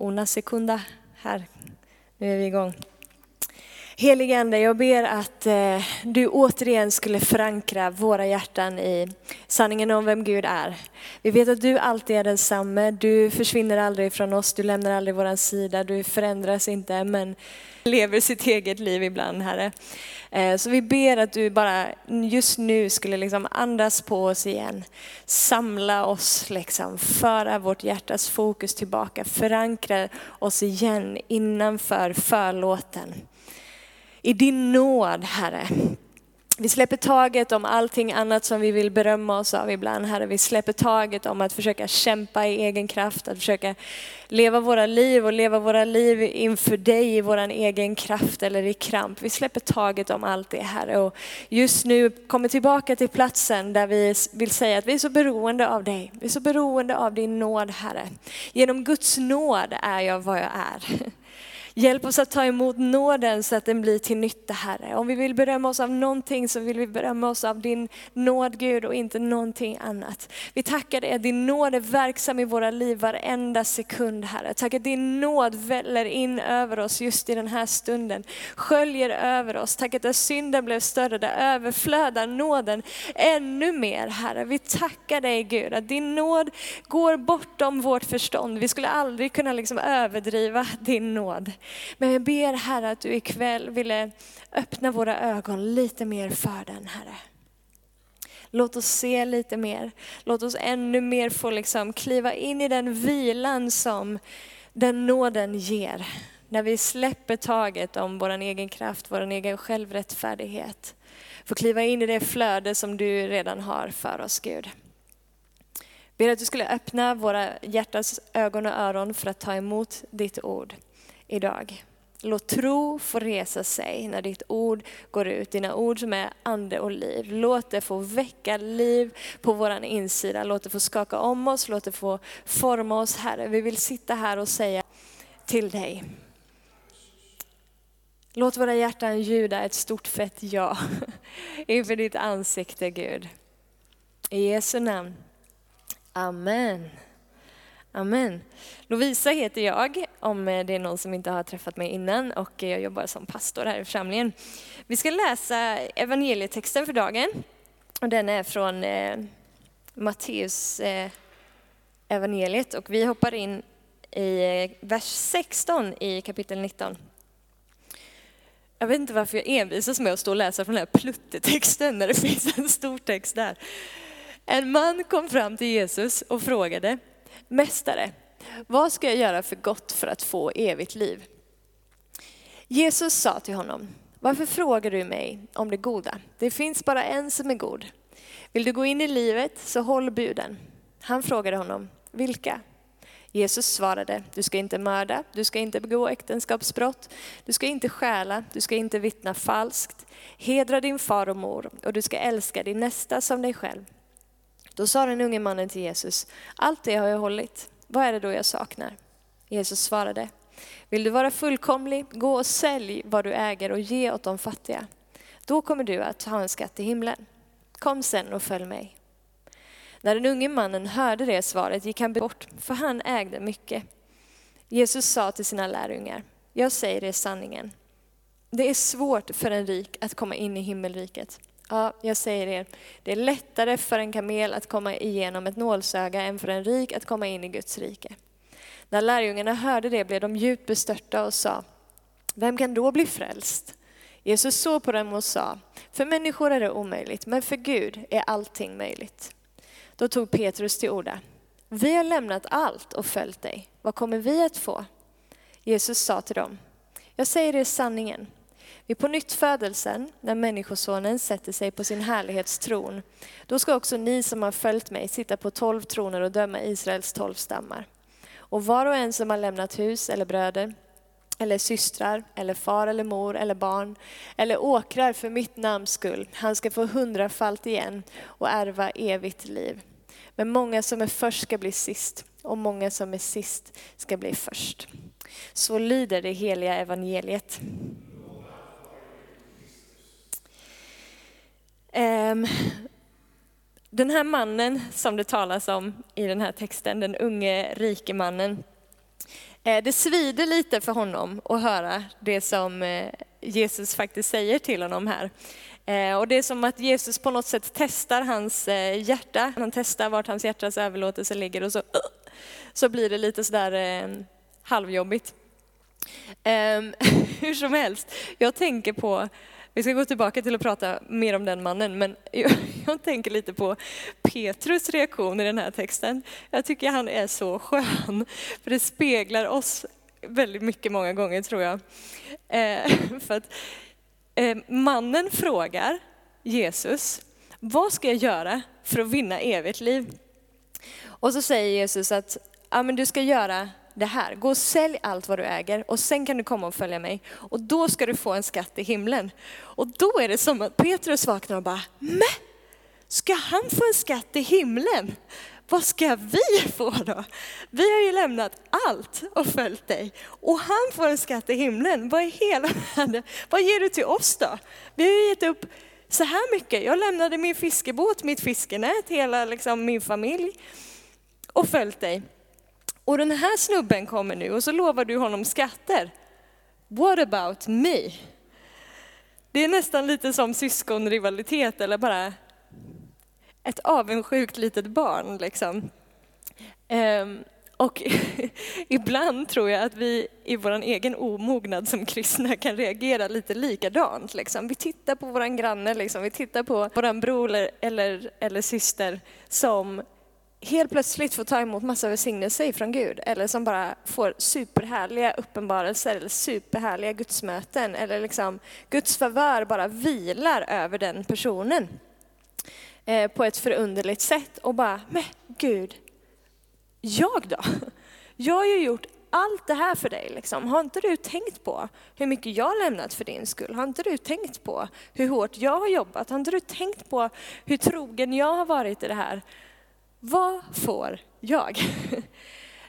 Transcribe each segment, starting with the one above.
Una sekunda här. Nu är vi igång. Helige Ande, jag ber att eh, du återigen skulle förankra våra hjärtan i sanningen om vem Gud är. Vi vet att du alltid är densamme, du försvinner aldrig från oss, du lämnar aldrig vår sida, du förändras inte men lever sitt eget liv ibland Herre. Eh, så vi ber att du bara just nu skulle liksom andas på oss igen. Samla oss, liksom, föra vårt hjärtas fokus tillbaka, förankra oss igen innanför förlåten. I din nåd Herre. Vi släpper taget om allting annat som vi vill berömma oss av ibland, Herre. Vi släpper taget om att försöka kämpa i egen kraft, att försöka leva våra liv och leva våra liv inför dig i vår egen kraft eller i kramp. Vi släpper taget om allt det, Herre. Och just nu kommer tillbaka till platsen där vi vill säga att vi är så beroende av dig. Vi är så beroende av din nåd, Herre. Genom Guds nåd är jag vad jag är. Hjälp oss att ta emot nåden så att den blir till nytta Herre. Om vi vill berömma oss av någonting så vill vi berömma oss av din nåd Gud och inte någonting annat. Vi tackar dig att din nåd är verksam i våra liv varenda sekund Herre. Tack att din nåd väller in över oss just i den här stunden. Sköljer över oss. Tack att där synden blev större, där överflödar nåden ännu mer Herre. Vi tackar dig Gud att din nåd går bortom vårt förstånd. Vi skulle aldrig kunna liksom överdriva din nåd. Men jag ber Herre att du ikväll ville öppna våra ögon lite mer för den Herre. Låt oss se lite mer. Låt oss ännu mer få liksom kliva in i den vilan som den nåden ger. När vi släpper taget om vår egen kraft, vår egen självrättfärdighet. Få kliva in i det flöde som du redan har för oss Gud. Ber att du skulle öppna våra hjärtas ögon och öron för att ta emot ditt ord idag. Låt tro få resa sig när ditt ord går ut, dina ord som är ande och liv. Låt det få väcka liv på vår insida, låt det få skaka om oss, låt det få forma oss Herre. Vi vill sitta här och säga till dig. Låt våra hjärtan ljuda ett stort fett ja inför ditt ansikte Gud. I Jesu namn. Amen. Amen. Lovisa heter jag, om eh, det är någon som inte har träffat mig innan, och eh, jag jobbar som pastor här i församlingen. Vi ska läsa evangelietexten för dagen, och den är från eh, Matteus eh, evangeliet, och vi hoppar in i eh, vers 16 i kapitel 19. Jag vet inte varför jag envisas med att stå och läsa från den här pluttetexten när det finns en stor text där. En man kom fram till Jesus och frågade, Mästare, vad ska jag göra för gott för att få evigt liv? Jesus sa till honom, varför frågar du mig om det goda? Det finns bara en som är god. Vill du gå in i livet så håll buden. Han frågade honom, vilka? Jesus svarade, du ska inte mörda, du ska inte begå äktenskapsbrott, du ska inte stjäla, du ska inte vittna falskt, hedra din far och mor och du ska älska din nästa som dig själv. Då sa den unge mannen till Jesus, allt det har jag hållit, vad är det då jag saknar? Jesus svarade, vill du vara fullkomlig, gå och sälj vad du äger och ge åt de fattiga. Då kommer du att ha en skatt i himlen. Kom sen och följ mig. När den unge mannen hörde det svaret gick han bort, för han ägde mycket. Jesus sa till sina lärjungar, jag säger er sanningen. Det är svårt för en rik att komma in i himmelriket. Ja, jag säger er, det är lättare för en kamel att komma igenom ett nålsöga än för en rik att komma in i Guds rike. När lärjungarna hörde det blev de djupt bestörta och sa, vem kan då bli frälst? Jesus såg på dem och sa, för människor är det omöjligt, men för Gud är allting möjligt. Då tog Petrus till orda, vi har lämnat allt och följt dig, vad kommer vi att få? Jesus sa till dem, jag säger er sanningen, vid på nytt födelsen, när Människosonen sätter sig på sin härlighetstron, då ska också ni som har följt mig sitta på tolv troner och döma Israels tolv stammar. Och var och en som har lämnat hus eller bröder, eller systrar, eller far eller mor eller barn, eller åkrar för mitt namns skull, han ska få hundrafalt igen och ärva evigt liv. Men många som är först ska bli sist, och många som är sist ska bli först. Så lyder det heliga evangeliet. Ehm, den här mannen som det talas om i den här texten, den unge rike mannen, eh, det svider lite för honom att höra det som eh, Jesus faktiskt säger till honom här. Eh, och det är som att Jesus på något sätt testar hans hjärta. Han testar vart hans hjärtas överlåtelse ligger och så, uh, så blir det lite sådär halvjobbigt. Ehm, hur som helst, jag tänker på vi ska gå tillbaka till att prata mer om den mannen, men jag, jag, tänker lite på Petrus reaktion i den här texten. Jag tycker han är så skön, för det speglar oss väldigt mycket många gånger tror jag. Eh, för att, eh, mannen frågar Jesus, vad ska jag göra för att vinna evigt liv? Och så säger Jesus att ja, men du ska göra det här. Gå och sälj allt vad du äger och sen kan du komma och följa mig. Och då ska du få en skatt i himlen. Och då är det som att Petrus vaknar och bara, men ska han få en skatt i himlen? Vad ska vi få då? Vi har ju lämnat allt och följt dig. Och han får en skatt i himlen. Vad är hela världen? Vad ger du till oss då? Vi har ju gett upp så här mycket. Jag lämnade min fiskebåt, mitt fiskenät, hela liksom, min familj och följt dig. Och den här snubben kommer nu och så lovar du honom skatter. What about me? Det är nästan lite som syskonrivalitet eller bara ett avundsjukt litet barn. Liksom. Um, och ibland tror jag att vi i vår egen omognad som kristna kan reagera lite likadant. Liksom. Vi tittar på vår granne, liksom. vi tittar på vår bror eller, eller syster som helt plötsligt får ta emot massa välsignelser från Gud eller som bara får superhärliga uppenbarelser eller superhärliga gudsmöten eller liksom Guds favör bara vilar över den personen eh, på ett förunderligt sätt och bara, men Gud, jag då? Jag har ju gjort allt det här för dig. Liksom. Har inte du tänkt på hur mycket jag lämnat för din skull? Har inte du tänkt på hur hårt jag har jobbat? Har inte du tänkt på hur trogen jag har varit i det här? Vad får jag?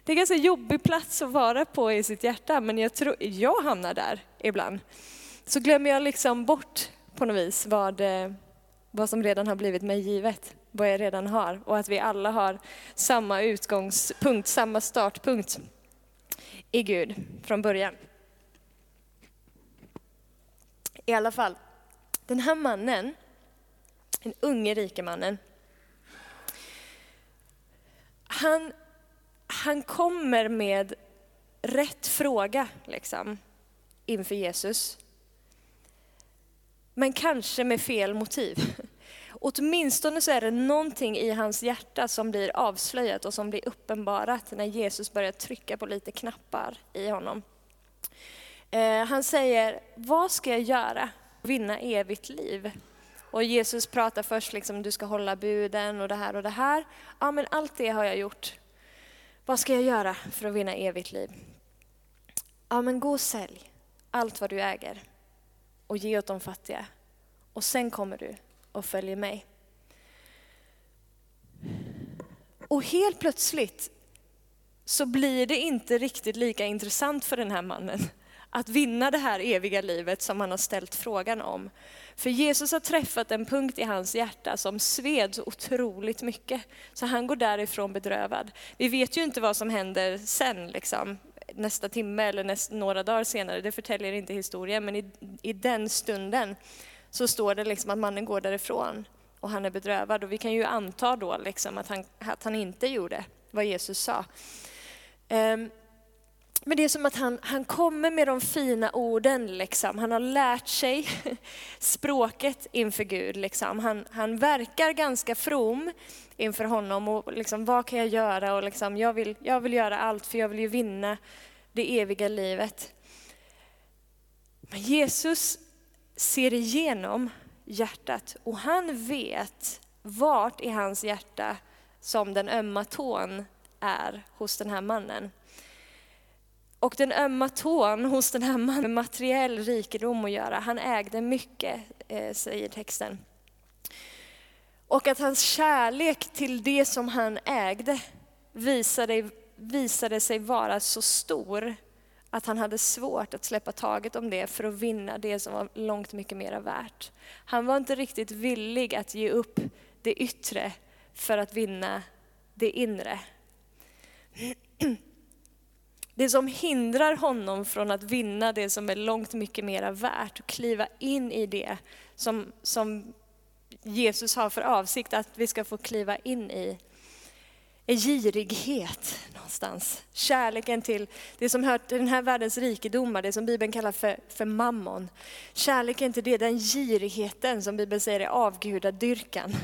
Det är en ganska jobbig plats att vara på i sitt hjärta, men jag tror jag hamnar där ibland. Så glömmer jag liksom bort på något vis vad, eh, vad som redan har blivit mig givet, vad jag redan har och att vi alla har samma utgångspunkt, samma startpunkt i Gud från början. I alla fall, den här mannen, den unge rike mannen, han, han kommer med rätt fråga liksom, inför Jesus. Men kanske med fel motiv. Åtminstone så är det någonting i hans hjärta som blir avslöjat och som blir uppenbarat när Jesus börjar trycka på lite knappar i honom. Eh, han säger, vad ska jag göra? Vinna evigt liv. Och Jesus pratar först liksom, du ska hålla buden och det här och det här. Ja, men allt det har jag gjort. Vad ska jag göra för att vinna evigt liv? Ja, men gå och sälj allt vad du äger och ge åt de fattiga. Och sen kommer du och följer mig. Och helt plötsligt så blir det inte riktigt lika intressant för den här mannen att vinna det här eviga livet som han har ställt frågan om. För Jesus har träffat en punkt i hans hjärta som sved så otroligt mycket. Så han går därifrån bedrövad. Vi vet ju inte vad som händer sen, liksom, nästa timme eller näst, några dagar senare. Det förtäljer inte historien, men i, i den stunden så står det liksom att mannen går därifrån och han är bedrövad. Och vi kan ju anta då liksom att, han, att han inte gjorde vad Jesus sa. Um, men det är som att han, han kommer med de fina orden. Liksom. Han har lärt sig språket inför Gud. Liksom. Han, han verkar ganska from inför honom. Och liksom, vad kan jag göra? Och liksom, jag, vill, jag vill göra allt för jag vill ju vinna det eviga livet. Men Jesus ser igenom hjärtat och han vet vart i hans hjärta som den ömma tån är hos den här mannen. Och den ömma tån hos den här mannen med materiell rikedom att göra. Han ägde mycket, eh, säger texten. Och att hans kärlek till det som han ägde visade, visade sig vara så stor att han hade svårt att släppa taget om det för att vinna det som var långt mycket mer värt. Han var inte riktigt villig att ge upp det yttre för att vinna det inre. Det som hindrar honom från att vinna det som är långt mycket mera värt och kliva in i det som, som Jesus har för avsikt att vi ska få kliva in i är girighet någonstans. Kärleken till det som hör till den här världens rikedomar, det som Bibeln kallar för, för mammon. Kärleken till det, den girigheten som Bibeln säger är avgudadyrkan.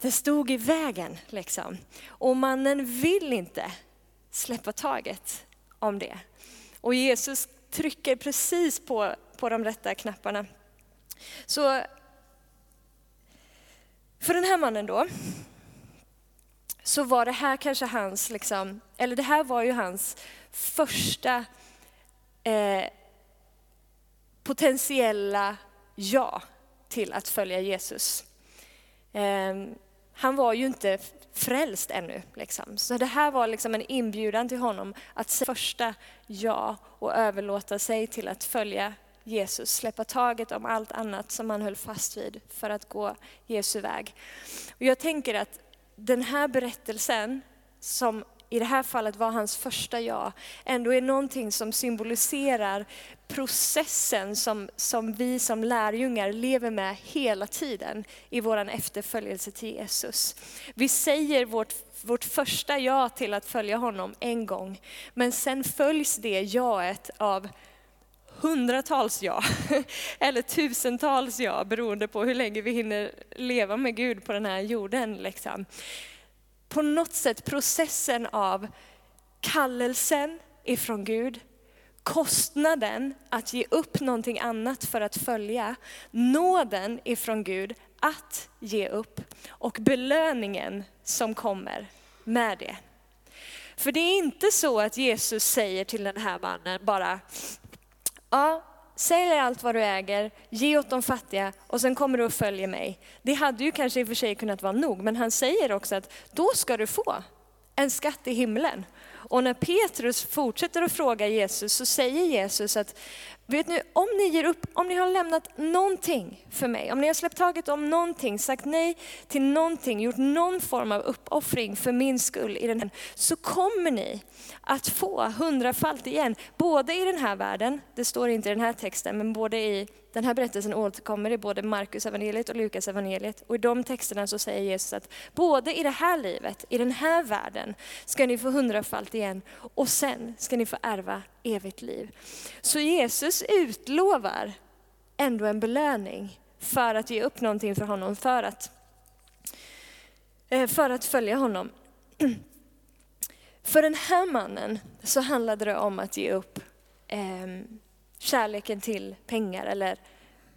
Det stod i vägen liksom. Och mannen vill inte släppa taget om det. Och Jesus trycker precis på, på de rätta knapparna. Så för den här mannen då, så var det här kanske hans, liksom, eller det här var ju hans första eh, potentiella ja till att följa Jesus. Eh, han var ju inte frälst ännu. Liksom. Så det här var liksom en inbjudan till honom att säga första ja och överlåta sig till att följa Jesus, släppa taget om allt annat som han höll fast vid för att gå Jesu väg. Och jag tänker att den här berättelsen, som i det här fallet var hans första ja, ändå är någonting som symboliserar processen som, som vi som lärjungar lever med hela tiden i vår efterföljelse till Jesus. Vi säger vårt, vårt första ja till att följa honom en gång, men sen följs det jaet av hundratals ja, eller tusentals ja, beroende på hur länge vi hinner leva med Gud på den här jorden. Liksom. På något sätt processen av kallelsen ifrån Gud, kostnaden att ge upp någonting annat för att följa, nåden ifrån Gud att ge upp och belöningen som kommer med det. För det är inte så att Jesus säger till den här mannen bara, ja, sälj allt vad du äger, ge åt de fattiga och sen kommer du och följer mig. Det hade ju kanske i och för sig kunnat vara nog, men han säger också att då ska du få en skatt i himlen. Och när Petrus fortsätter att fråga Jesus så säger Jesus att Vet ni, om ni ger upp, om ni har lämnat någonting för mig, om ni har släppt taget om någonting, sagt nej till någonting, gjort någon form av uppoffring för min skull i den här, så kommer ni att få hundrafalt igen. Både i den här världen, det står inte i den här texten, men både i den här berättelsen återkommer i både Markus evangeliet och Lukas evangeliet. Och i de texterna så säger Jesus att både i det här livet, i den här världen, ska ni få hundrafalt igen och sen ska ni få ärva evigt liv. Så Jesus utlovar ändå en belöning för att ge upp någonting för honom, för att, eh, för att följa honom. För den här mannen så handlade det om att ge upp eh, kärleken till pengar eller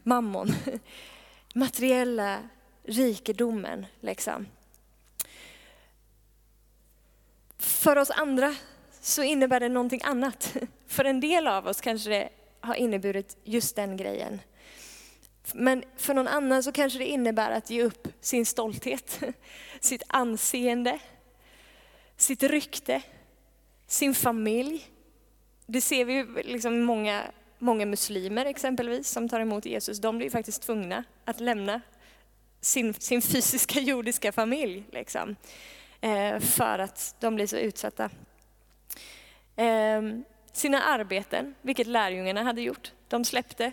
mammon. Materiella rikedomen. Liksom. För oss andra så innebär det någonting annat. För en del av oss kanske det har inneburit just den grejen. Men för någon annan så kanske det innebär att ge upp sin stolthet, sitt anseende, sitt rykte, sin familj. Det ser vi ju liksom många, många muslimer exempelvis som tar emot Jesus. De blir faktiskt tvungna att lämna sin, sin fysiska jordiska familj. Liksom, eh, för att de blir så utsatta. Ehm, sina arbeten, vilket lärjungarna hade gjort. De släppte.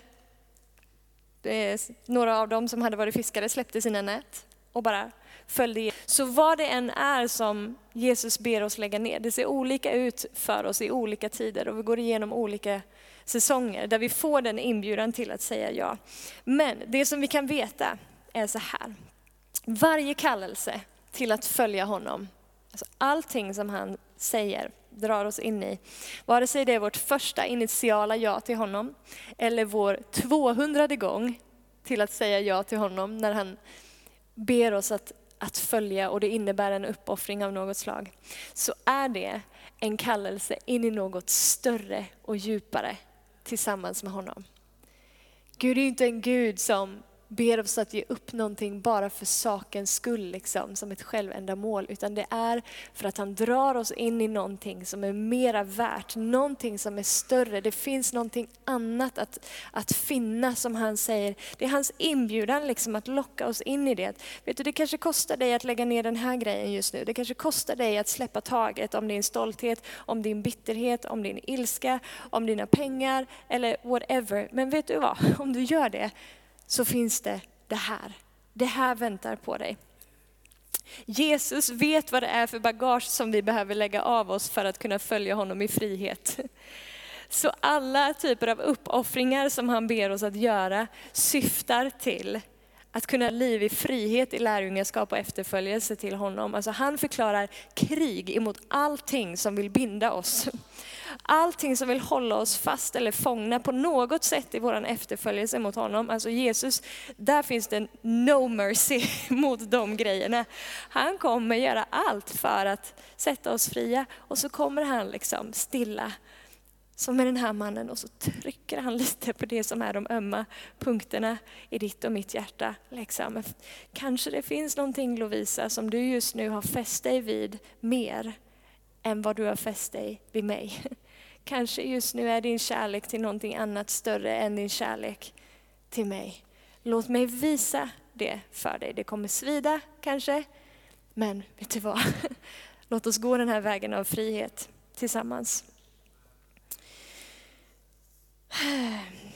Eh, några av dem som hade varit fiskare släppte sina nät och bara följde Så vad det än är som Jesus ber oss lägga ner, det ser olika ut för oss i olika tider och vi går igenom olika säsonger där vi får den inbjudan till att säga ja. Men det som vi kan veta är så här. Varje kallelse till att följa honom, alltså allting som han säger, drar oss in i. Vare sig det är vårt första initiala ja till honom eller vår 200 gång till att säga ja till honom när han ber oss att, att följa och det innebär en uppoffring av något slag. Så är det en kallelse in i något större och djupare tillsammans med honom. Gud är inte en Gud som ber oss att ge upp någonting bara för sakens skull, liksom, som ett självändamål. Utan det är för att han drar oss in i någonting som är mera värt, någonting som är större. Det finns någonting annat att, att finna som han säger. Det är hans inbjudan liksom, att locka oss in i det. Vet du, det kanske kostar dig att lägga ner den här grejen just nu. Det kanske kostar dig att släppa taget om din stolthet, om din bitterhet, om din ilska, om dina pengar eller whatever. Men vet du vad? Om du gör det så finns det det här. Det här väntar på dig. Jesus vet vad det är för bagage som vi behöver lägga av oss för att kunna följa honom i frihet. Så alla typer av uppoffringar som han ber oss att göra syftar till att kunna liv i frihet i lärjungaskap och efterföljelse till honom. Alltså han förklarar krig emot allting som vill binda oss. Allting som vill hålla oss fast eller fångna på något sätt i vår efterföljelse mot honom. Alltså Jesus, där finns det no mercy mot de grejerna. Han kommer göra allt för att sätta oss fria och så kommer han liksom stilla som med den här mannen och så trycker han lite på det som är de ömma punkterna i ditt och mitt hjärta. Liksom. Kanske det finns någonting Lovisa som du just nu har fäst dig vid mer än vad du har fäst dig vid mig. Kanske just nu är din kärlek till någonting annat större än din kärlek till mig. Låt mig visa det för dig. Det kommer svida kanske, men vet du vad? Låt oss gå den här vägen av frihet tillsammans.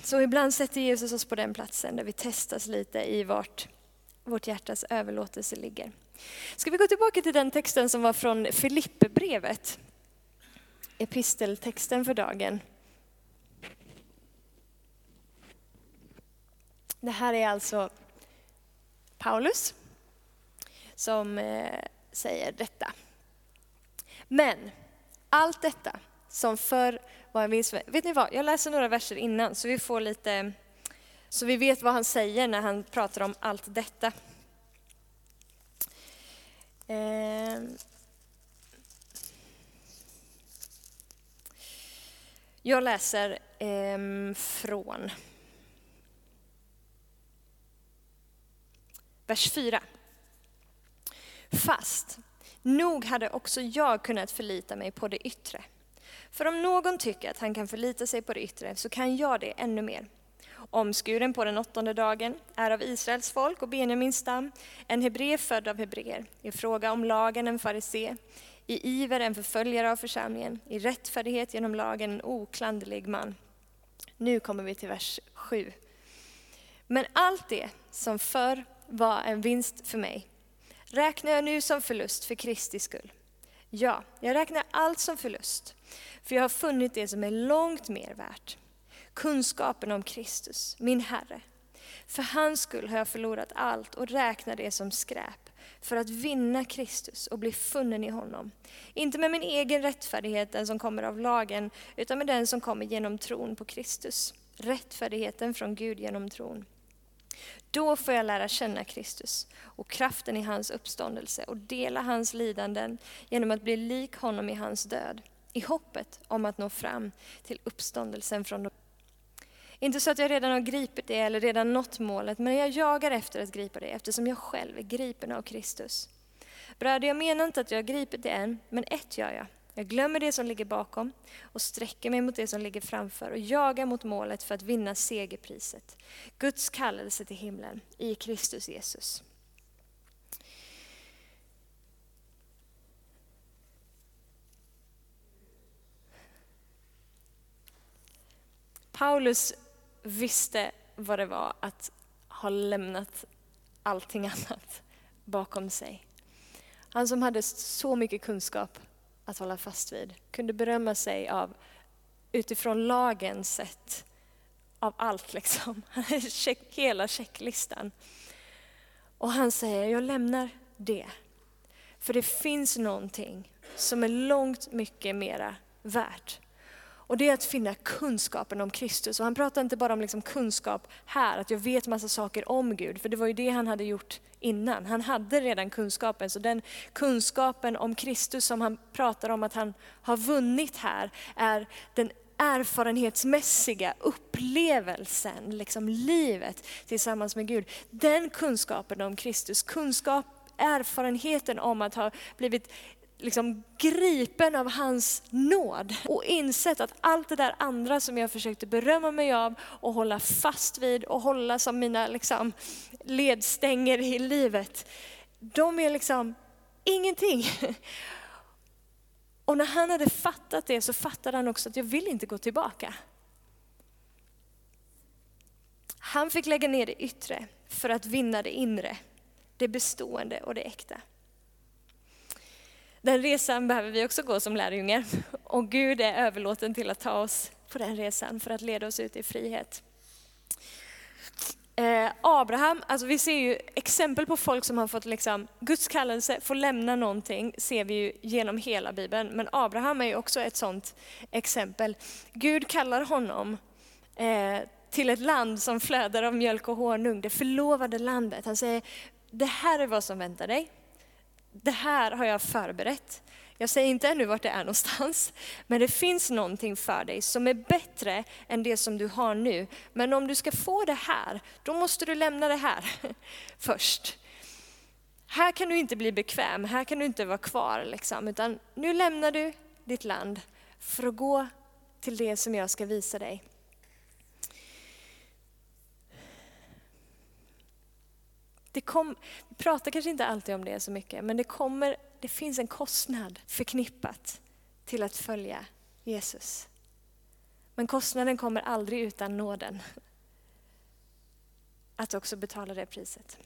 Så ibland sätter Jesus oss på den platsen där vi testas lite i vart vårt hjärtas överlåtelse ligger. Ska vi gå tillbaka till den texten som var från Filipperbrevet? Episteltexten för dagen. Det här är alltså Paulus som eh, säger detta. Men allt detta som förr var en vinst. Vet ni vad, jag läser några verser innan så vi får lite, så vi vet vad han säger när han pratar om allt detta. Ehm. Jag läser eh, från vers 4. Fast nog hade också jag kunnat förlita mig på det yttre för om någon tycker att han kan förlita sig på det yttre så kan jag det ännu mer. Omskuren på den åttonde dagen, är av Israels folk och Benjamins stam, en hebré född av hebreer, i fråga om lagen en farisé, i iver en förföljare av församlingen, i rättfärdighet genom lagen en oklanderlig man. Nu kommer vi till vers 7. Men allt det som förr var en vinst för mig räknar jag nu som förlust för Kristi skull. Ja, jag räknar allt som förlust för jag har funnit det som är långt mer värt. Kunskapen om Kristus, min Herre. För hans skull har jag förlorat allt och räknar det som skräp för att vinna Kristus och bli funnen i honom. Inte med min egen rättfärdighet, den som kommer av lagen, utan med den som kommer genom tron på Kristus. Rättfärdigheten från Gud genom tron. Då får jag lära känna Kristus och kraften i hans uppståndelse och dela hans lidanden genom att bli lik honom i hans död i hoppet om att nå fram till uppståndelsen från de inte så att jag redan har gripit det eller redan nått målet, men jag jagar efter att gripa det eftersom jag själv är gripen av Kristus. Bröder, jag menar inte att jag har gripit det än, men ett gör jag. Jag glömmer det som ligger bakom och sträcker mig mot det som ligger framför och jagar mot målet för att vinna segerpriset. Guds kallelse till himlen i Kristus Jesus. Paulus visste vad det var att ha lämnat allting annat bakom sig. Han som hade så mycket kunskap att hålla fast vid kunde berömma sig av, utifrån lagens sätt, av allt liksom. Hela checklistan. Och han säger, jag lämnar det. För det finns någonting som är långt mycket mera värt. Och det är att finna kunskapen om Kristus. Och han pratar inte bara om liksom kunskap här, att jag vet massa saker om Gud, för det var ju det han hade gjort innan. Han hade redan kunskapen, så den kunskapen om Kristus som han pratar om att han har vunnit här, är den erfarenhetsmässiga upplevelsen, liksom livet tillsammans med Gud. Den kunskapen om Kristus, kunskap, erfarenheten om att ha blivit liksom gripen av hans nåd och insett att allt det där andra som jag försökte berömma mig av och hålla fast vid och hålla som mina liksom ledstänger i livet, de är liksom ingenting. Och när han hade fattat det så fattade han också att jag vill inte gå tillbaka. Han fick lägga ner det yttre för att vinna det inre, det bestående och det äkta. Den resan behöver vi också gå som lärjungar. Och Gud är överlåten till att ta oss på den resan för att leda oss ut i frihet. Eh, Abraham, alltså vi ser ju exempel på folk som har fått liksom, Guds kallelse, får lämna någonting, ser vi ju genom hela Bibeln. Men Abraham är ju också ett sådant exempel. Gud kallar honom eh, till ett land som flödar av mjölk och honung, det förlovade landet. Han säger, det här är vad som väntar dig det här har jag förberett. Jag säger inte ännu vart det är någonstans, men det finns någonting för dig som är bättre än det som du har nu. Men om du ska få det här, då måste du lämna det här först. Här kan du inte bli bekväm, här kan du inte vara kvar, liksom, utan nu lämnar du ditt land för att gå till det som jag ska visa dig. Det kom, vi pratar kanske inte alltid om det så mycket, men det, kommer, det finns en kostnad förknippat till att följa Jesus. Men kostnaden kommer aldrig utan nåden. Att också betala det priset.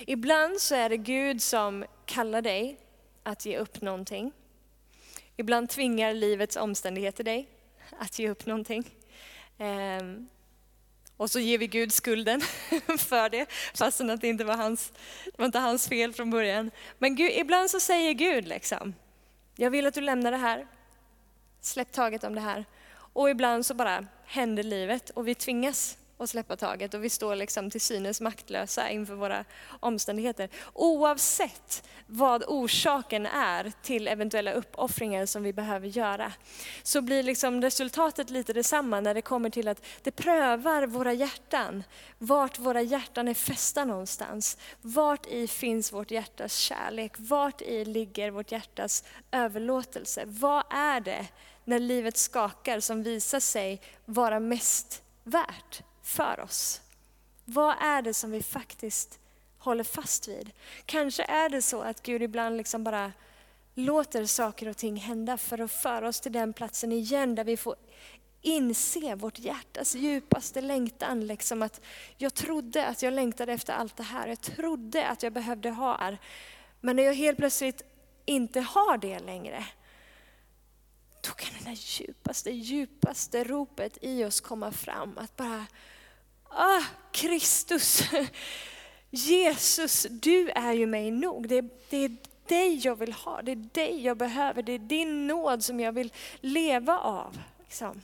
Ibland så är det Gud som kallar dig att ge upp någonting. Ibland tvingar livets omständigheter dig att ge upp någonting. Ehm, och så ger vi Gud skulden för det, fastän att det inte var hans, det var inte hans fel från början. Men Gud, ibland så säger Gud liksom, jag vill att du lämnar det här, släpp taget om det här. Och ibland så bara händer livet och vi tvingas och släppa taget och vi står liksom till synes maktlösa inför våra omständigheter. Oavsett vad orsaken är till eventuella uppoffringar som vi behöver göra, så blir liksom resultatet lite detsamma när det kommer till att det prövar våra hjärtan, vart våra hjärtan är fästa någonstans. Vart i finns vårt hjärtas kärlek? Vart i ligger vårt hjärtas överlåtelse? Vad är det när livet skakar som visar sig vara mest värt? För oss? Vad är det som vi faktiskt håller fast vid? Kanske är det så att Gud ibland liksom bara låter saker och ting hända för att föra oss till den platsen igen där vi får inse vårt hjärtas djupaste längtan. Liksom att jag trodde att jag längtade efter allt det här, jag trodde att jag behövde ha det. Men när jag helt plötsligt inte har det längre, då kan det där djupaste, djupaste ropet i oss komma fram. Att bara ah, Kristus, Jesus, du är ju mig nog. Det, det är dig jag vill ha, det är dig jag behöver, det är din nåd som jag vill leva av. Liksom.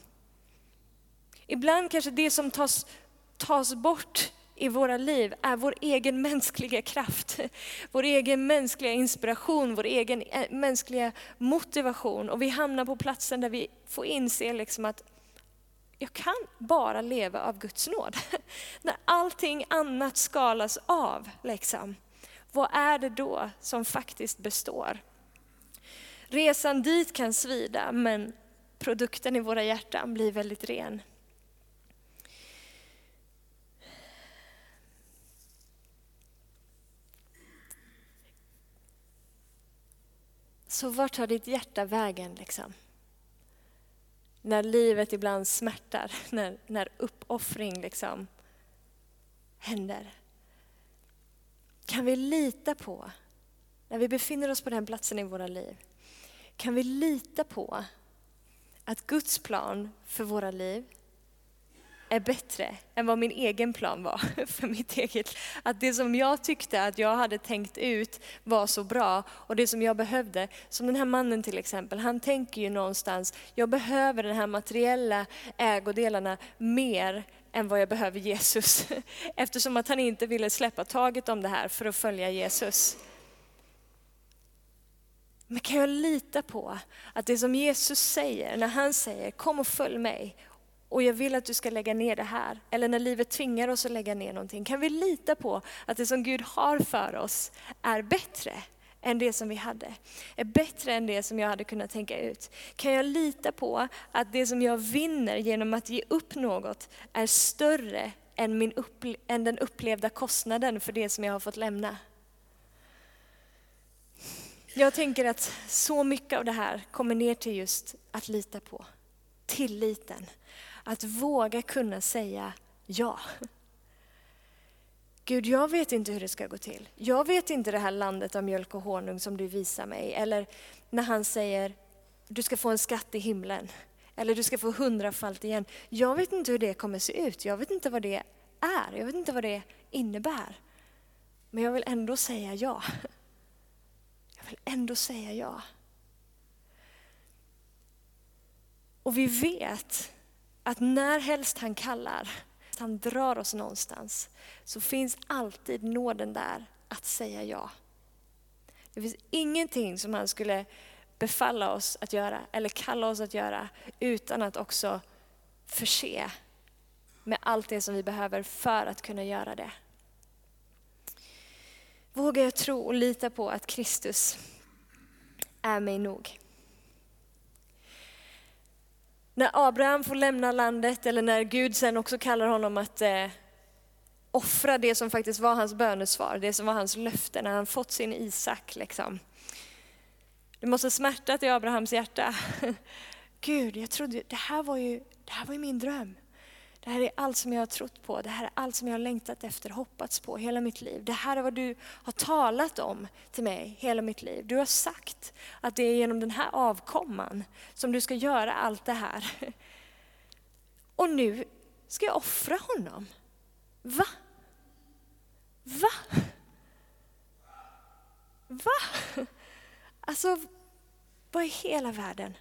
Ibland kanske det som tas, tas bort i våra liv är vår egen mänskliga kraft, vår egen mänskliga inspiration, vår egen eh, mänskliga motivation. Och vi hamnar på platsen där vi får inse liksom att jag kan bara leva av Guds nåd. När allting annat skalas av, liksom, vad är det då som faktiskt består? Resan dit kan svida, men produkten i våra hjärtan blir väldigt ren. Så vart tar ditt hjärta vägen? Liksom? När livet ibland smärtar, när, när uppoffring liksom händer. Kan vi lita på, när vi befinner oss på den platsen i våra liv, kan vi lita på att Guds plan för våra liv är bättre än vad min egen plan var för mitt eget. Att det som jag tyckte att jag hade tänkt ut var så bra och det som jag behövde, som den här mannen till exempel, han tänker ju någonstans, jag behöver de här materiella ägodelarna mer än vad jag behöver Jesus. Eftersom att han inte ville släppa taget om det här för att följa Jesus. Men kan jag lita på att det som Jesus säger, när han säger kom och följ mig och jag vill att du ska lägga ner det här. Eller när livet tvingar oss att lägga ner någonting. Kan vi lita på att det som Gud har för oss är bättre än det som vi hade? Är bättre än det som jag hade kunnat tänka ut? Kan jag lita på att det som jag vinner genom att ge upp något är större än, min upple- än den upplevda kostnaden för det som jag har fått lämna? Jag tänker att så mycket av det här kommer ner till just att lita på. Tilliten. Att våga kunna säga ja. Gud, jag vet inte hur det ska gå till. Jag vet inte det här landet av mjölk och honung som du visar mig. Eller när han säger, du ska få en skatt i himlen. Eller du ska få hundrafalt igen. Jag vet inte hur det kommer se ut. Jag vet inte vad det är. Jag vet inte vad det innebär. Men jag vill ändå säga ja. Jag vill ändå säga ja. Och vi vet att när helst han kallar, han drar oss någonstans, så finns alltid nåden där att säga ja. Det finns ingenting som han skulle befalla oss att göra eller kalla oss att göra utan att också förse med allt det som vi behöver för att kunna göra det. Vågar jag tro och lita på att Kristus är mig nog? När Abraham får lämna landet eller när Gud sen också kallar honom att eh, offra det som faktiskt var hans bönesvar, det som var hans löfte när han fått sin Isak. Liksom. Det måste smärtat i Abrahams hjärta. Gud, jag trodde, det här var ju, det här var ju min dröm. Det här är allt som jag har trott på, det här är allt som jag har längtat efter, hoppats på hela mitt liv. Det här är vad du har talat om till mig hela mitt liv. Du har sagt att det är genom den här avkomman som du ska göra allt det här. Och nu ska jag offra honom. Va? Va? Va? Alltså, vad i hela världen?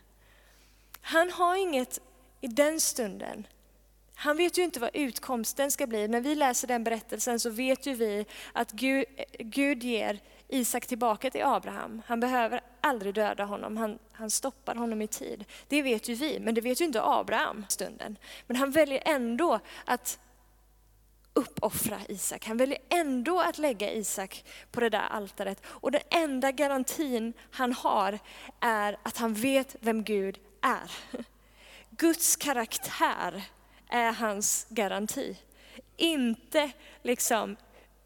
Han har inget i den stunden han vet ju inte vad utkomsten ska bli. När vi läser den berättelsen så vet ju vi att Gud, Gud ger Isak tillbaka till Abraham. Han behöver aldrig döda honom, han, han stoppar honom i tid. Det vet ju vi, men det vet ju inte Abraham stunden. Men han väljer ändå att uppoffra Isak. Han väljer ändå att lägga Isak på det där altaret. Och den enda garantin han har är att han vet vem Gud är. Guds karaktär är hans garanti. Inte liksom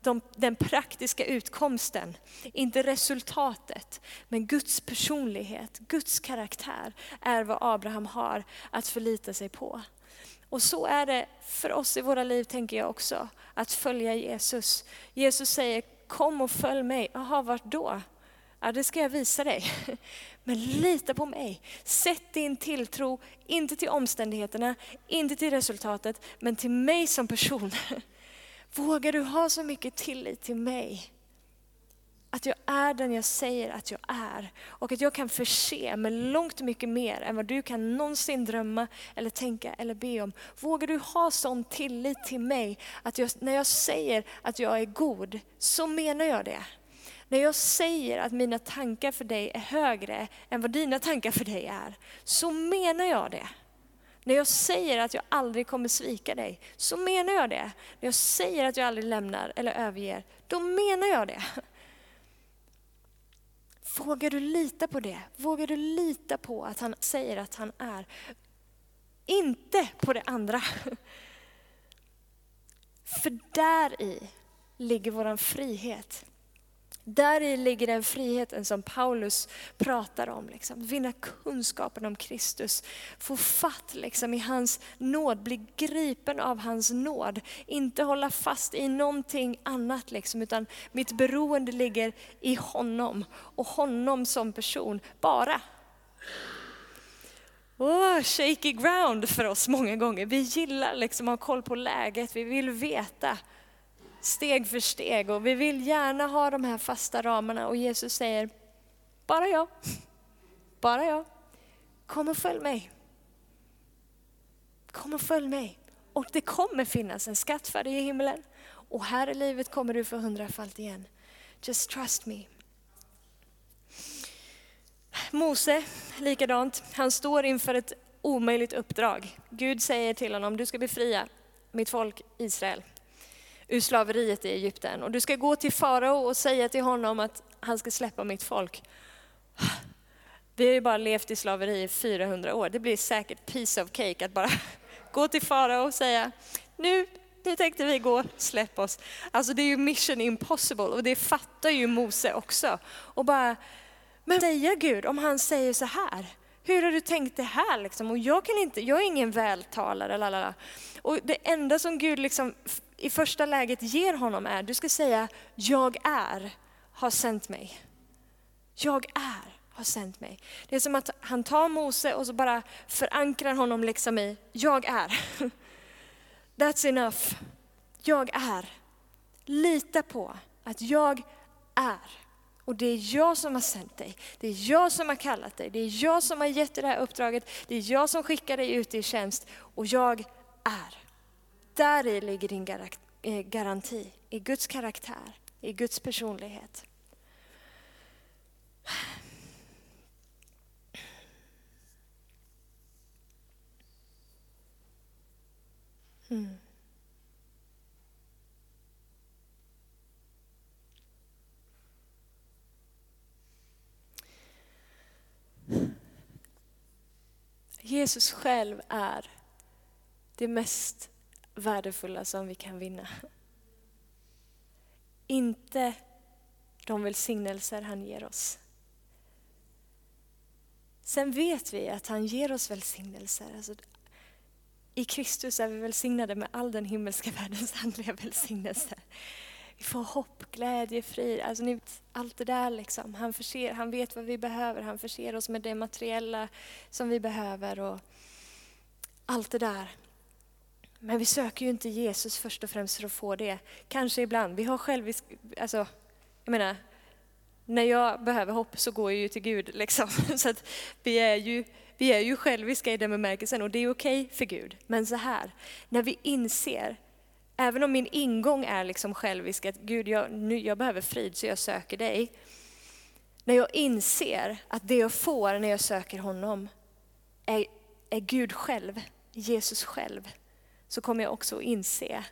de, den praktiska utkomsten, inte resultatet, men Guds personlighet, Guds karaktär är vad Abraham har att förlita sig på. Och så är det för oss i våra liv, tänker jag också, att följa Jesus. Jesus säger, kom och följ mig. Jaha, vart då? Ja, det ska jag visa dig. Men lita på mig. Sätt din tilltro, inte till omständigheterna, inte till resultatet, men till mig som person. Vågar du ha så mycket tillit till mig? Att jag är den jag säger att jag är. Och att jag kan förse med långt mycket mer än vad du kan någonsin drömma eller tänka eller be om. Vågar du ha sån tillit till mig att jag, när jag säger att jag är god, så menar jag det. När jag säger att mina tankar för dig är högre än vad dina tankar för dig är, så menar jag det. När jag säger att jag aldrig kommer svika dig, så menar jag det. När jag säger att jag aldrig lämnar eller överger, då menar jag det. Vågar du lita på det? Vågar du lita på att han säger att han är? Inte på det andra. För där i ligger vår frihet. Där i ligger den friheten som Paulus pratar om. Liksom. Vinna kunskapen om Kristus, få fatt liksom, i hans nåd, bli gripen av hans nåd. Inte hålla fast i någonting annat, liksom, utan mitt beroende ligger i honom och honom som person, bara. Oh, shaky ground för oss många gånger. Vi gillar liksom att ha koll på läget, vi vill veta steg för steg och vi vill gärna ha de här fasta ramarna och Jesus säger, bara jag, bara jag. Kom och följ mig. Kom och följ mig. Och det kommer finnas en skatt för dig i himlen. Och här i livet kommer du få hundrafalt igen. Just trust me. Mose, likadant. Han står inför ett omöjligt uppdrag. Gud säger till honom, du ska befria mitt folk Israel ur slaveriet i Egypten. Och du ska gå till farao och säga till honom att han ska släppa mitt folk. Vi har ju bara levt i slaveri i 400 år. Det blir säkert piece of cake att bara gå till farao och säga, nu, nu tänkte vi gå, släpp oss. Alltså det är ju mission impossible och det fattar ju Mose också. Och bara, men säga Gud, om han säger så här, hur har du tänkt det här liksom? Och jag kan inte, jag är ingen vältalare, lalala. Och det enda som Gud liksom i första läget ger honom är, du ska säga, jag är, har sänt mig. Jag är, har sänt mig. Det är som att han tar Mose och så bara förankrar honom liksom i, jag är. That's enough. Jag är. Lita på att jag är. Och det är jag som har sänt dig. Det är jag som har kallat dig. Det är jag som har gett dig det här uppdraget. Det är jag som skickar dig ut i tjänst. Och jag är. Där i ligger din eh, garanti. I Guds karaktär. I Guds personlighet. Mm. Jesus själv är det mest värdefulla som vi kan vinna. Inte de välsignelser han ger oss. Sen vet vi att han ger oss välsignelser. Alltså, I Kristus är vi välsignade med all den himmelska världens andliga välsignelser. Vi får hopp, glädje, frid. Alltså, ni vet, allt det där. Liksom. Han, förser, han vet vad vi behöver. Han förser oss med det materiella som vi behöver. Och allt det där. Men vi söker ju inte Jesus först och främst för att få det. Kanske ibland. Vi har självisk... Alltså, jag menar, när jag behöver hopp så går jag ju till Gud. Liksom. Så att vi, är ju, vi är ju själviska i den bemärkelsen och det är okej för Gud. Men så här, när vi inser Även om min ingång är liksom självisk, att Gud, jag, nu, jag behöver frid så jag söker dig. När jag inser att det jag får när jag söker honom är, är Gud själv, Jesus själv, så kommer jag också inse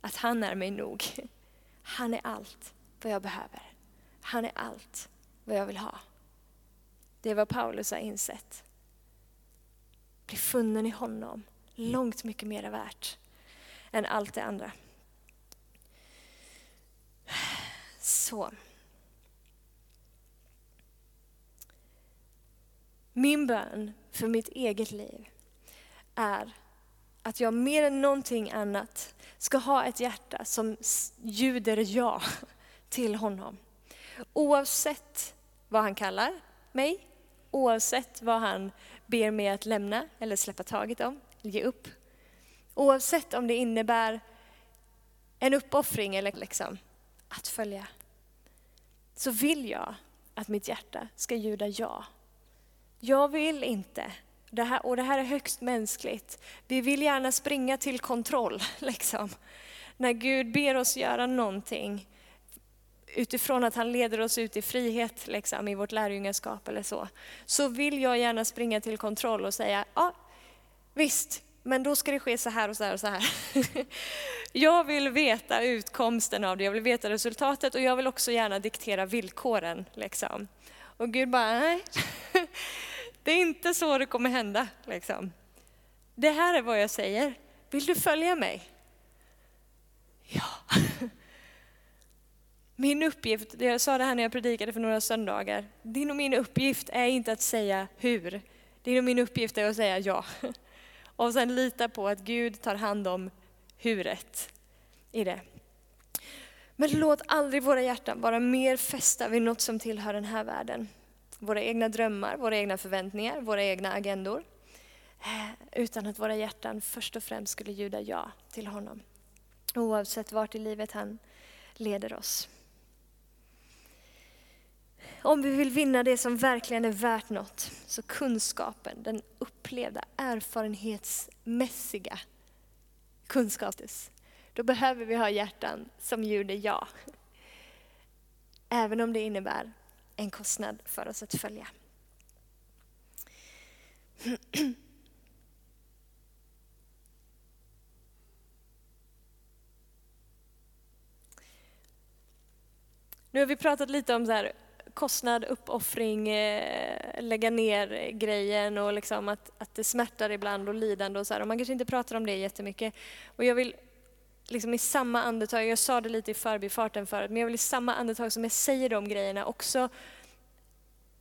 att han är mig nog. Han är allt vad jag behöver. Han är allt vad jag vill ha. Det är vad Paulus har insett. Bli funnen i honom, långt mycket mer värt än allt det andra. Så. Min bön för mitt eget liv är att jag mer än någonting annat ska ha ett hjärta som ljuder ja till honom. Oavsett vad han kallar mig, oavsett vad han ber mig att lämna eller släppa taget om, ge upp. Oavsett om det innebär en uppoffring eller liksom att följa. Så vill jag att mitt hjärta ska ljuda ja. Jag vill inte, det här, och det här är högst mänskligt, vi vill gärna springa till kontroll. Liksom. När Gud ber oss göra någonting utifrån att han leder oss ut i frihet liksom, i vårt lärjungaskap eller så, så vill jag gärna springa till kontroll och säga, ja visst, men då ska det ske så här och så här och så här. Jag vill veta utkomsten av det, jag vill veta resultatet och jag vill också gärna diktera villkoren. Liksom. Och Gud bara, nej, det är inte så det kommer hända. Liksom. Det här är vad jag säger, vill du följa mig? Ja. Min uppgift, jag sa det här när jag predikade för några söndagar, din och min uppgift är inte att säga hur, din och min uppgift är att säga ja. Och sen lita på att Gud tar hand om huret i det. Men låt aldrig våra hjärtan vara mer fästa vid något som tillhör den här världen. Våra egna drömmar, våra egna förväntningar, våra egna agendor. Eh, utan att våra hjärtan först och främst skulle ljuda ja till honom. Oavsett vart i livet han leder oss. Om vi vill vinna det som verkligen är värt något, så kunskapen, den upplevda, erfarenhetsmässiga kunskapen, då behöver vi ha hjärtan som ljuder ja. Även om det innebär en kostnad för oss att följa. Nu har vi pratat lite om så här, kostnad, uppoffring, eh, lägga ner grejen och liksom att, att det smärtar ibland och lidande och så här. Och man kanske inte pratar om det jättemycket. Och jag vill liksom i samma andetag, jag sa det lite i förbifarten förut, men jag vill i samma andetag som jag säger de grejerna också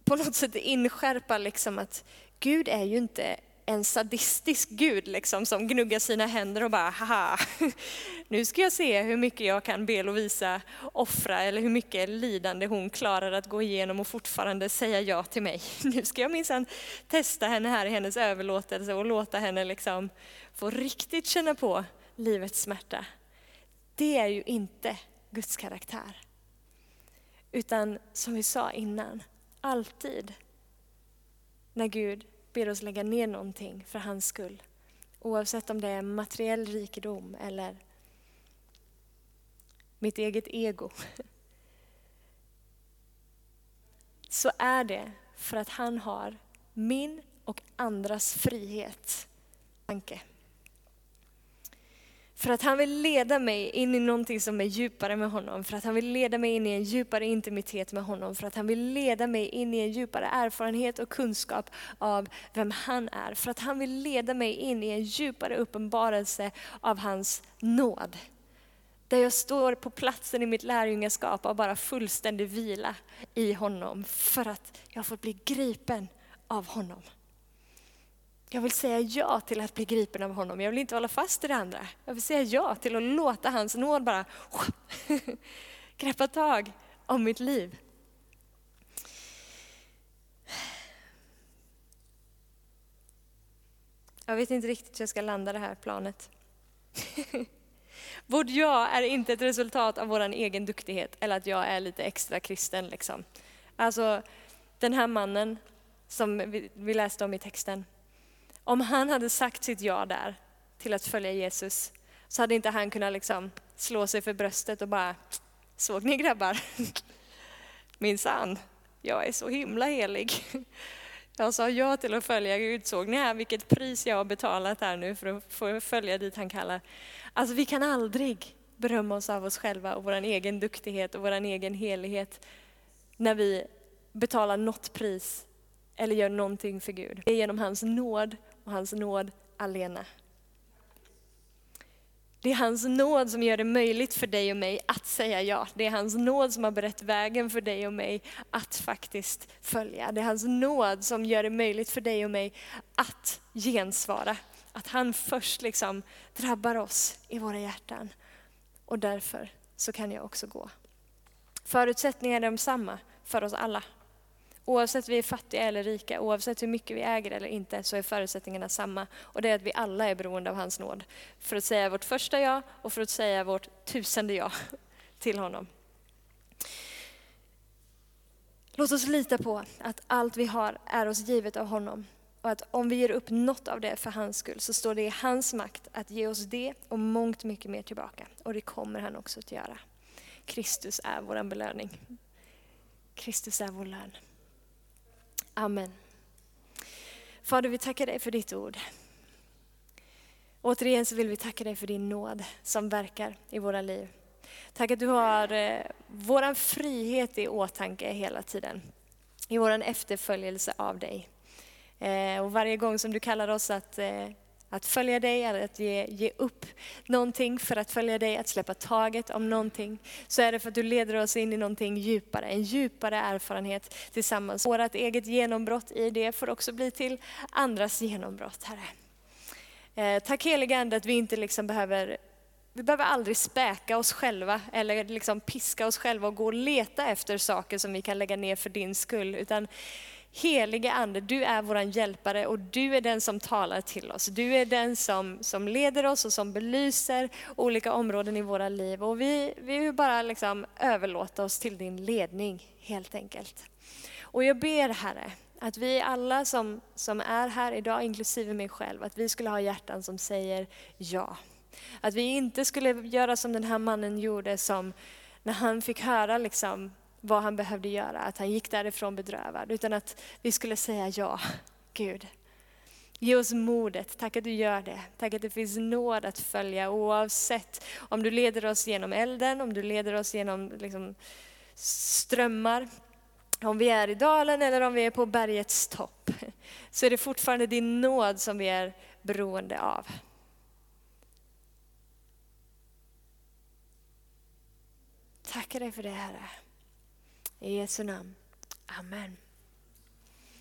på något sätt inskärpa liksom att Gud är ju inte en sadistisk gud liksom, som gnuggar sina händer och bara haha, nu ska jag se hur mycket jag kan be Lovisa offra eller hur mycket lidande hon klarar att gå igenom och fortfarande säga ja till mig. Nu ska jag minsann testa henne här i hennes överlåtelse och låta henne liksom få riktigt känna på livets smärta. Det är ju inte Guds karaktär. Utan som vi sa innan, alltid när Gud ber oss lägga ner någonting för hans skull. Oavsett om det är materiell rikedom eller mitt eget ego. Så är det för att han har min och andras frihet. Tanke. För att han vill leda mig in i någonting som är djupare med honom. För att han vill leda mig in i en djupare intimitet med honom. För att han vill leda mig in i en djupare erfarenhet och kunskap av vem han är. För att han vill leda mig in i en djupare uppenbarelse av hans nåd. Där jag står på platsen i mitt lärjungaskap och bara fullständig vila i honom. För att jag har fått bli gripen av honom. Jag vill säga ja till att bli gripen av honom. Jag vill inte hålla fast i det andra. Jag vill säga ja till att låta hans nåd bara greppa tag om mitt liv. Jag vet inte riktigt hur jag ska landa det här planet. Vårt ja är inte ett resultat av vår egen duktighet eller att jag är lite extra kristen. Liksom. Alltså den här mannen som vi läste om i texten. Om han hade sagt sitt ja där till att följa Jesus så hade inte han kunnat liksom slå sig för bröstet och bara, såg ni grabbar? Minsann, jag är så himla helig. Jag sa ja till att följa Gud, såg ni här vilket pris jag har betalat här nu för att få följa dit han kallar. Alltså vi kan aldrig berömma oss av oss själva och vår egen duktighet och vår egen helighet när vi betalar något pris eller gör någonting för Gud. Det är genom hans nåd och hans nåd alena. Det är hans nåd som gör det möjligt för dig och mig att säga ja. Det är hans nåd som har berett vägen för dig och mig att faktiskt följa. Det är hans nåd som gör det möjligt för dig och mig att gensvara. Att han först liksom drabbar oss i våra hjärtan. Och därför så kan jag också gå. Förutsättningarna är de samma för oss alla. Oavsett vi är fattiga eller rika, oavsett hur mycket vi äger eller inte, så är förutsättningarna samma. Och det är att vi alla är beroende av hans nåd. För att säga vårt första ja och för att säga vårt tusende ja till honom. Låt oss lita på att allt vi har är oss givet av honom. Och att om vi ger upp något av det för hans skull så står det i hans makt att ge oss det och mångt mycket mer tillbaka. Och det kommer han också att göra. Kristus är vår belöning. Kristus är vår lön. Amen. Fader, vi tackar dig för ditt ord. Återigen så vill vi tacka dig för din nåd som verkar i våra liv. Tack att du har eh, vår frihet i åtanke hela tiden. I vår efterföljelse av dig. Eh, och varje gång som du kallar oss att eh, att följa dig, eller att ge, ge upp någonting för att följa dig, att släppa taget om någonting, så är det för att du leder oss in i någonting djupare, en djupare erfarenhet tillsammans. Vårt eget genombrott i det får också bli till andras genombrott, Herre. Eh, tack helige Ande att vi inte liksom behöver vi behöver aldrig späka oss själva eller liksom piska oss själva och gå och leta efter saker som vi kan lägga ner för din skull. Utan Helige Ande, du är vår hjälpare och du är den som talar till oss. Du är den som, som leder oss och som belyser olika områden i våra liv. Och vi, vi vill bara liksom överlåta oss till din ledning helt enkelt. Och jag ber Herre, att vi alla som, som är här idag, inklusive mig själv, att vi skulle ha hjärtan som säger ja. Att vi inte skulle göra som den här mannen gjorde som när han fick höra liksom vad han behövde göra, att han gick därifrån bedrövad. Utan att vi skulle säga ja, Gud. Ge oss modet. Tack att du gör det. Tack att det finns nåd att följa oavsett om du leder oss genom elden, om du leder oss genom liksom, strömmar, om vi är i dalen eller om vi är på bergets topp. Så är det fortfarande din nåd som vi är beroende av. Tackar dig för det Herre. I Jesu namn. Amen.